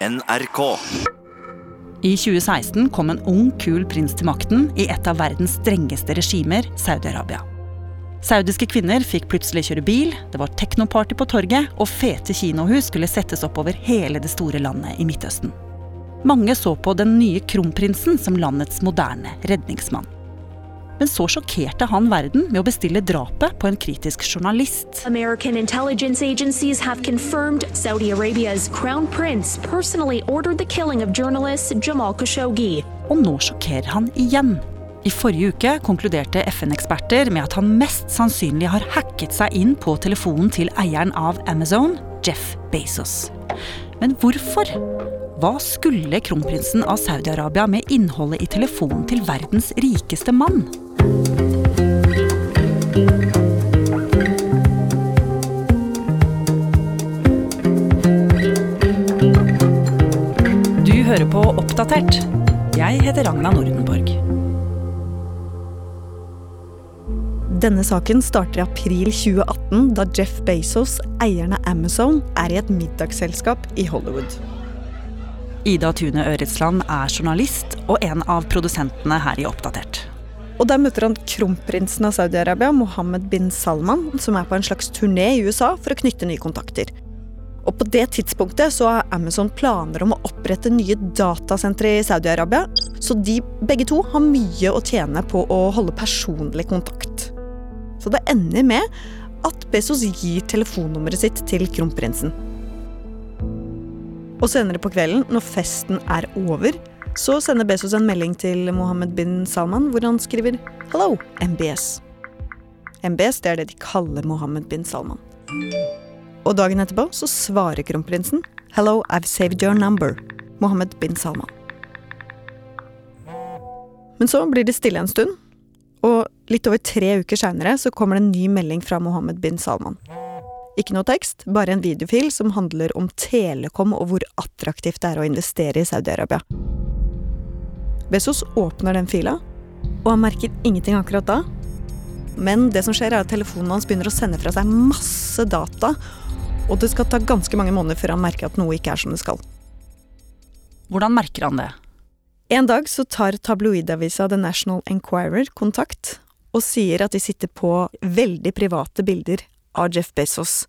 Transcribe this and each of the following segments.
NRK. I 2016 kom en ung, kul prins til makten i et av verdens strengeste regimer, Saudi-Arabia. Saudiske kvinner fikk plutselig kjøre bil, det var teknoparty på torget, og fete kinohus skulle settes opp over hele det store landet i Midtøsten. Mange så på den nye kronprinsen som landets moderne redningsmann. Men så sjokkerte han verden med å bestille drapet på en kritisk journalist. American intelligence agencies have confirmed Saudi Arabia's crown prince personally ordered the killing of journalist Jamal Khashoggi. Og nå sjokkerer han igjen. I forrige uke konkluderte FN-eksperter med at han mest sannsynlig har hacket seg inn på telefonen til eieren av Amazon, Jeff Bezos. Men hvorfor? Hva skulle kronprinsen av Saudi-Arabia med innholdet i telefonen til verdens rikeste mann? Du hører på Oppdatert. Jeg heter Ragna Nordenborg. Denne saken starter i april 2018, da Jeff Bezos, eieren av Amazon, er i et middagsselskap i Hollywood. Ida Tune Øretsland er journalist og en av produsentene her i Oppdatert. Og Der møter han kronprinsen av Saudi-Arabia, Mohammed bin Salman, som er på en slags turné i USA for å knytte nye kontakter. Og På det tidspunktet så har Amazon planer om å opprette nye datasentre i Saudi-Arabia, så de begge to har mye å tjene på å holde personlig kontakt. Så det ender med at Bezos gir telefonnummeret sitt til kronprinsen. Og senere på kvelden, når festen er over, så sender Bezos en melding til Mohammed bin Salman hvor han skriver 'Hello, MBS'. MBS det er det de kaller Mohammed bin Salman. Og dagen etterpå så svarer kronprinsen 'Hello, I've saved your number'. Mohammed bin Salman. Men så blir det stille en stund, og litt over tre uker seinere så kommer det en ny melding fra Mohammed bin Salman. Ikke noe tekst, bare en videofil som handler om Telekom og hvor attraktivt det er å investere i Saudi-Arabia. Bezos åpner den fila, og han merker ingenting akkurat da. Men det som skjer er at telefonen hans begynner å sende fra seg masse data, og det skal ta ganske mange måneder før han merker at noe ikke er som det skal. Hvordan merker han det? En dag så tar tabloidavisa The National Enquirer kontakt og sier at de sitter på veldig private bilder av Jeff Bezos.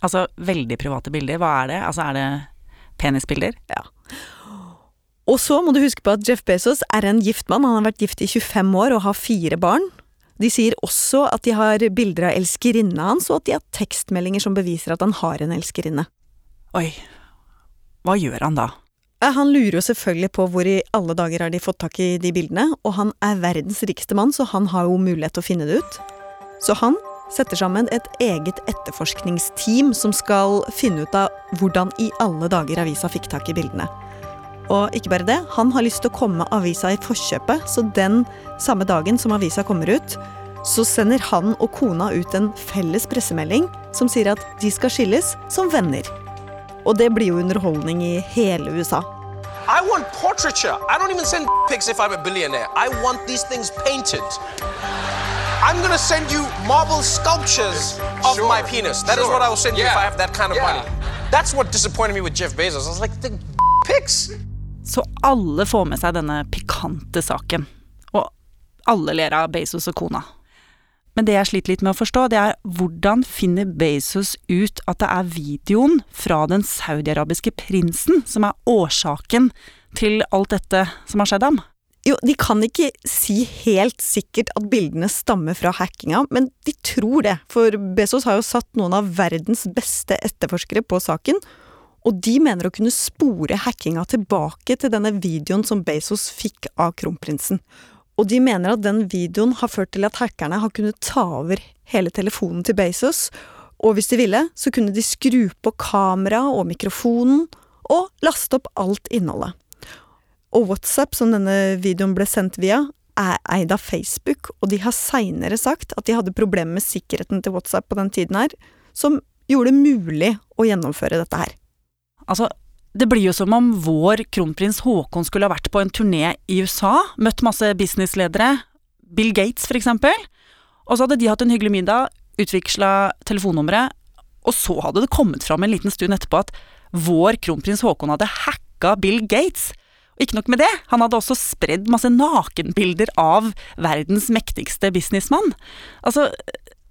Altså veldig private bilder, hva er det? Altså er det penisbilder? Ja. Og så må du huske på at Jeff Bezos er en gift mann. Han har vært gift i 25 år og har fire barn. De sier også at de har bilder av elskerinna hans, og at de har tekstmeldinger som beviser at han har en elskerinne. Oi, hva gjør han da? Eh, Han lurer jo selvfølgelig på hvor i alle dager har de fått tak i de bildene, og han er verdens rikeste mann, så han har jo mulighet til å finne det ut. Så han setter sammen et eget etterforskningsteam som skal finne ut av hvordan i alle dager avisa fikk tak i bildene. Og ikke bare det, han har lyst til å komme avisa i forkjøpet, så den samme dagen som avisa kommer ut, så sender han og kona ut en felles pressemelding som sier at de skal skilles som venner. Og det blir jo underholdning i hele USA. I want portraiture. I don't even send pics if I'm a billionaire. I want these things painted. I'm gonna send you marble sculptures of Sure, my penis. That is sure. what I will send you if Yeah, I have that kind of yeah. money. That's what disappointed me with Jeff Bezos. I was like, the pics. Så alle får med seg denne pikante saken. Og alle ler av Bezos og kona. Men det jeg sliter litt med å forstå, det er hvordan finner Bezos ut at det er videoen fra den saudiarabiske prinsen som er årsaken til alt dette som har skjedd ham? Jo, de kan ikke si helt sikkert at bildene stammer fra hackinga, men de tror det, for Bezos har jo satt noen av verdens beste etterforskere på saken, og de mener å kunne spore hackinga tilbake til denne videoen som Bezos fikk av kronprinsen. Og de mener at den videoen har ført til at hackerne har kunnet ta over hele telefonen til Bezos, og hvis de ville, så kunne de skru på kameraet og mikrofonen, og laste opp alt innholdet. Og WhatsApp, som denne videoen ble sendt via, er eid av Facebook, og de har seinere sagt at de hadde problemer med sikkerheten til WhatsApp på den tiden her, som gjorde det mulig å gjennomføre dette her. Altså, det blir jo som om vår kronprins Haakon skulle ha vært på en turné i USA, møtt masse businessledere, Bill Gates for eksempel, og så hadde de hatt en hyggelig middag, utveksla telefonnummeret, og så hadde det kommet fram en liten stund etterpå at vår kronprins Haakon hadde hacka Bill Gates. Og ikke nok med det, han hadde også spredd masse nakenbilder av verdens mektigste businessmann. Altså,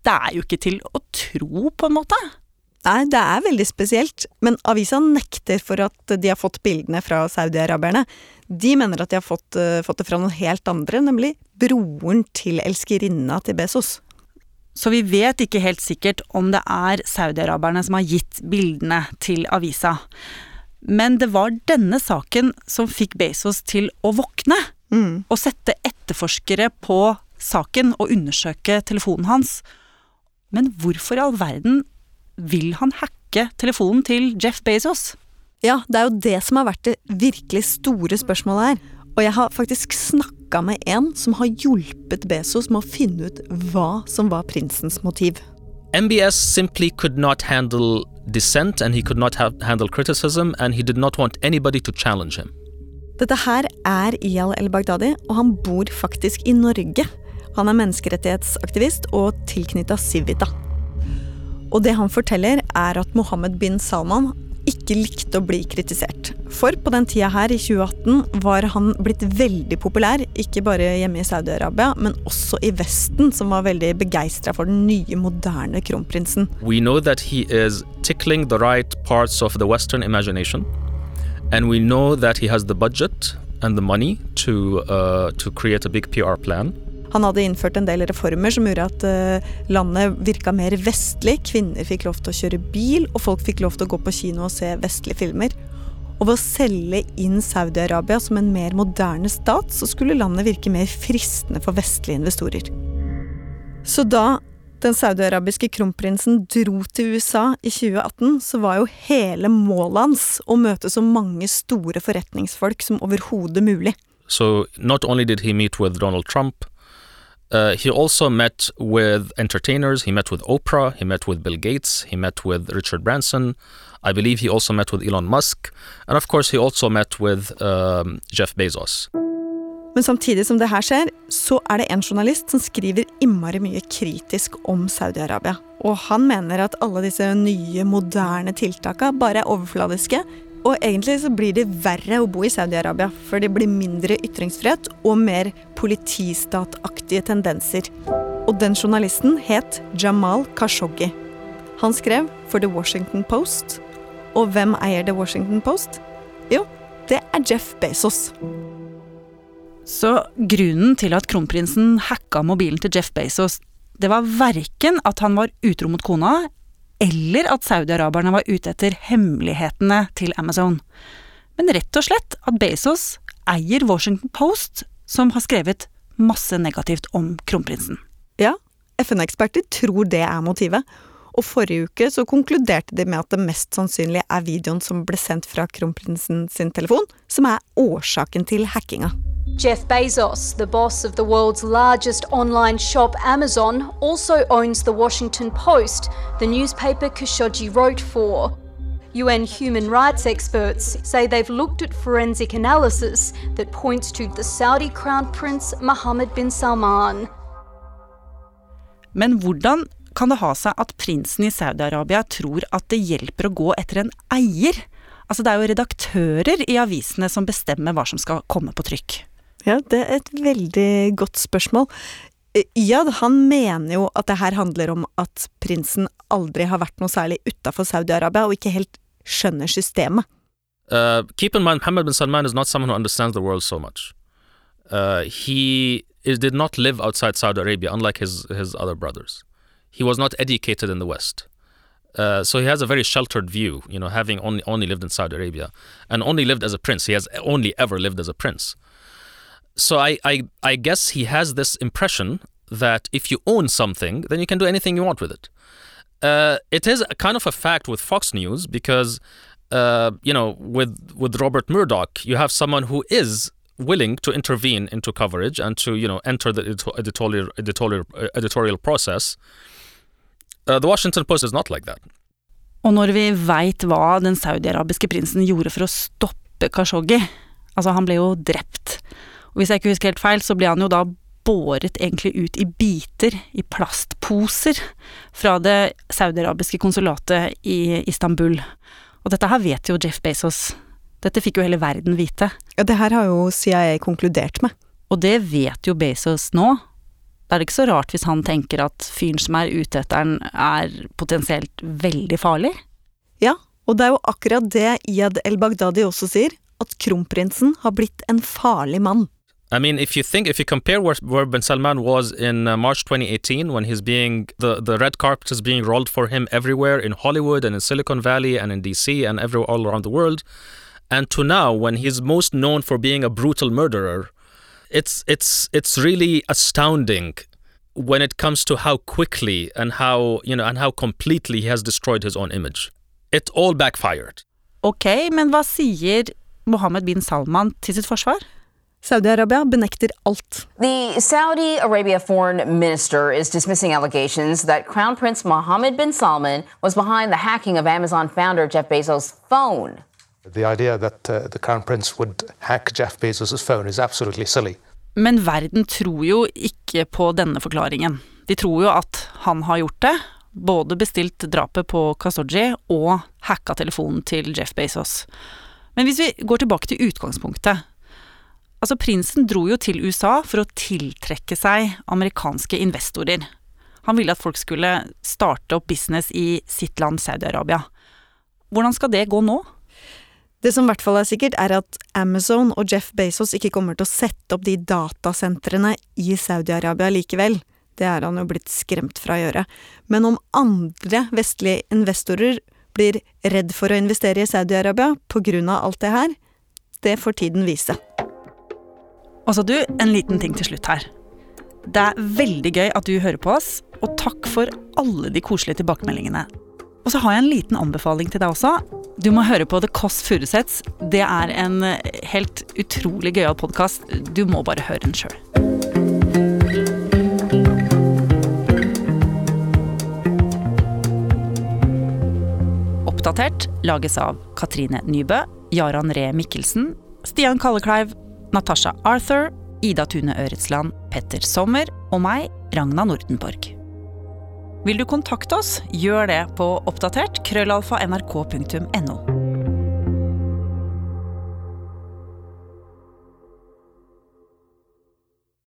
det er jo ikke til å tro, på en måte. Nei, det er veldig spesielt, men avisa nekter for at de har fått bildene fra saudiaraberne. De mener at de har fått, uh, fått det fra noen helt andre, nemlig broren til elskerinna til Bezos. Så vi vet ikke helt sikkert om det er saudiaraberne som har gitt bildene til avisa. Men det var denne saken som fikk Bezos til å våkne. Mm. Og sette etterforskere på saken og undersøke telefonen hans. Men hvorfor i all verden vil han hacke telefonen til Jeff Bezos? Ja, det er jo det som har vært det virkelig store spørsmålet her. Og jeg har faktisk snakka med en som har hjulpet Bezos med å finne ut hva som var prinsens motiv. MBS simply could not handle dissent and he could not have, handle criticism and he did not want anybody to challenge him. Dette her er Iyal el-Baghdadi, og han bor faktisk i Norge. Han er menneskerettighetsaktivist og tilknytta Civita. Og det han forteller, er at Mohammed bin Salman ikke likte å bli kritisert. For på den tida her, i 2018, var han blitt veldig populær. Ikke bare hjemme i Saudi-Arabia, men også i Vesten, som var veldig begeistra for den nye, moderne kronprinsen. We know that he is tickling the right parts of the Western imagination, and we know that he has the budget and the money to, uh, to create a PR plan. Han hadde innført en del reformer som gjorde at uh, landet virka mer vestlig. Kvinner fikk lov til å kjøre bil, og folk fikk lov til å gå på kino og se vestlige filmer. Og ved å selge inn Saudi-Arabia som en mer moderne stat, så skulle landet virke mer fristende for vestlige investorer. Så da den saudiarabiske kronprinsen dro til USA i 2018, så var jo hele målet hans å møte så mange store forretningsfolk som overhodet mulig. So not only did he meet with Donald Trump, uh, he also met with entertainers. He met with Oprah. He met with Bill Gates. He met with Richard Branson. I believe he also met with Elon Musk. And of course, he also met with um, Jeff Bezos. Men samtidig som det her skjer, så er det en journalist som skriver innmari mye kritisk om Saudi-Arabia. Og han mener at alle disse nye, moderne tiltaka bare er overfladiske. Og egentlig så blir det verre å bo i Saudi-Arabia, for det blir mindre ytringsfrihet og mer politistataktige tendenser. Og den journalisten het Jamal Khashoggi. Han skrev for The Washington Post. Og hvem eier The Washington Post? Jo, det er Jeff Bezos. Så grunnen til at kronprinsen hacka mobilen til Jeff Bezos, det var verken at han var utro mot kona, eller at saudiaraberne var ute etter hemmelighetene til Amazon. Men rett og slett at Bezos eier Washington Post, som har skrevet masse negativt om kronprinsen. Ja, FN-eksperter tror det er motivet. Og forrige uke så konkluderte de med at det mest sannsynlig er videoen som ble sendt fra kronprinsen sin telefon, som er årsaken til hackinga. Jeff Bezos, the boss of the world's largest online shop Amazon, also owns the Washington Post, the newspaper Khashoggi wrote for. UN human rights experts say they've looked at forensic analysis that points to the Saudi crown prince Mohammed bin Salman. Men hvordan kan det ha seg at prinsen i Saudi-Arabia tror at det hjelper å gå etter en eier? Altså, det er jo redaktører i avisene som bestemmer hva som skal komme på trykk. Ja, det er et veldig godt spørsmål. Iyad han mener jo at det her handler om at prinsen aldri har vært noe særlig utafor Saudi-Arabia, og ikke helt skjønner systemet. Uh, keep in mind, Mohammed bin Salman is not someone who understands the world so much. Uh, he is, did not live outside Saudi Arabia, unlike his, his other brothers. He was not educated in the West. Uh, so he has a very sheltered view, you know, having only, only lived in Saudi Arabia and only lived as a prince. He has only ever lived as a prince. So I, I, I guess he has this impression that if you own something, then you can do anything you want with it. Uh, it is a kind of a fact with Fox News because, uh, you know, with with Robert Murdoch, you have someone who is willing to intervene into coverage and to you know enter the editorial editorial editorial process. Uh, the Washington Post is not like that. Og når vi veit hva den saudiarabiske prinsen gjorde for å stoppe Khashoggi Altså, han ble jo drept. Og hvis jeg ikke husker helt feil, så ble han jo da båret egentlig ut i biter, i plastposer, fra det saudiarabiske konsulatet i Istanbul. Og dette her vet jo Jeff Bezos. Dette fikk jo hele verden vite. Ja, det her har jo CIA konkludert med. Og det vet jo Bezos nå. Da er det ikke så rart hvis han tenker at fyren som er ute etter den, er potensielt veldig farlig. Ja, og det er jo akkurat det Iyad el-Baghdadi også sier, at kronprinsen har blitt en farlig mann. I mean, if you think, if you compare where, where Ben Salman was in uh, March 2018, when he's being, the, the red carpet is being rolled for him everywhere in Hollywood and in Silicon Valley and in DC and everywhere all around the world, and to now, when he's most known for being a brutal murderer, it's, it's, it's really astounding when it comes to how quickly and how, you know, and how completely he has destroyed his own image. It all backfired. Ok, men hva sier Mohammed bin Salman til sitt forsvar? Saudi-Arabia benekter alt. The Saudi Arabia foreign minister is dismissing allegations that Crown Prince Mohammed bin Salman was behind the hacking of Amazon founder Jeff Bezos' phone. The idea that uh, the Crown Prince would hack Jeff Bezos' phone is absolutely silly. Men verden tror jo ikke på denne forklaringen. De tror jo at han har gjort det, både bestilt drapet på Kasoji og hacka telefonen til Jeff Bezos. Men hvis vi går tilbake til utgangspunktet Altså, prinsen dro jo til USA for å tiltrekke seg amerikanske investorer. Han ville at folk skulle starte opp business i sitt land, Saudi-Arabia. Hvordan skal det gå nå? Det som i hvert fall er sikkert, er at Amazon og Jeff Bezos ikke kommer til å sette opp de datasentrene i Saudi-Arabia likevel. Det er han jo blitt skremt fra å gjøre. Men om andre vestlige investorer blir redd for å investere i Saudi-Arabia av alt det her, det får tiden vise. Og så du, en liten ting til slutt her. Det er veldig gøy at du hører på oss, og takk for alle de koselige tilbakemeldingene. Og så har jeg en liten anbefaling til deg også. Du må høre på The Kåss Furuseths. Det er en helt utrolig gøyal podkast. Du må bare høre den sjøl. Oppdatert lages av Katrine Nybø, Jaran Ree Mikkelsen, Stian Kallekleiv, Natasha Arthur, Ida Tune Øretsland, Petter Sommer og meg, Ragna Nordenborg. Vil du kontakte oss, gjør det på oppdatert krøllalfa nrk.no.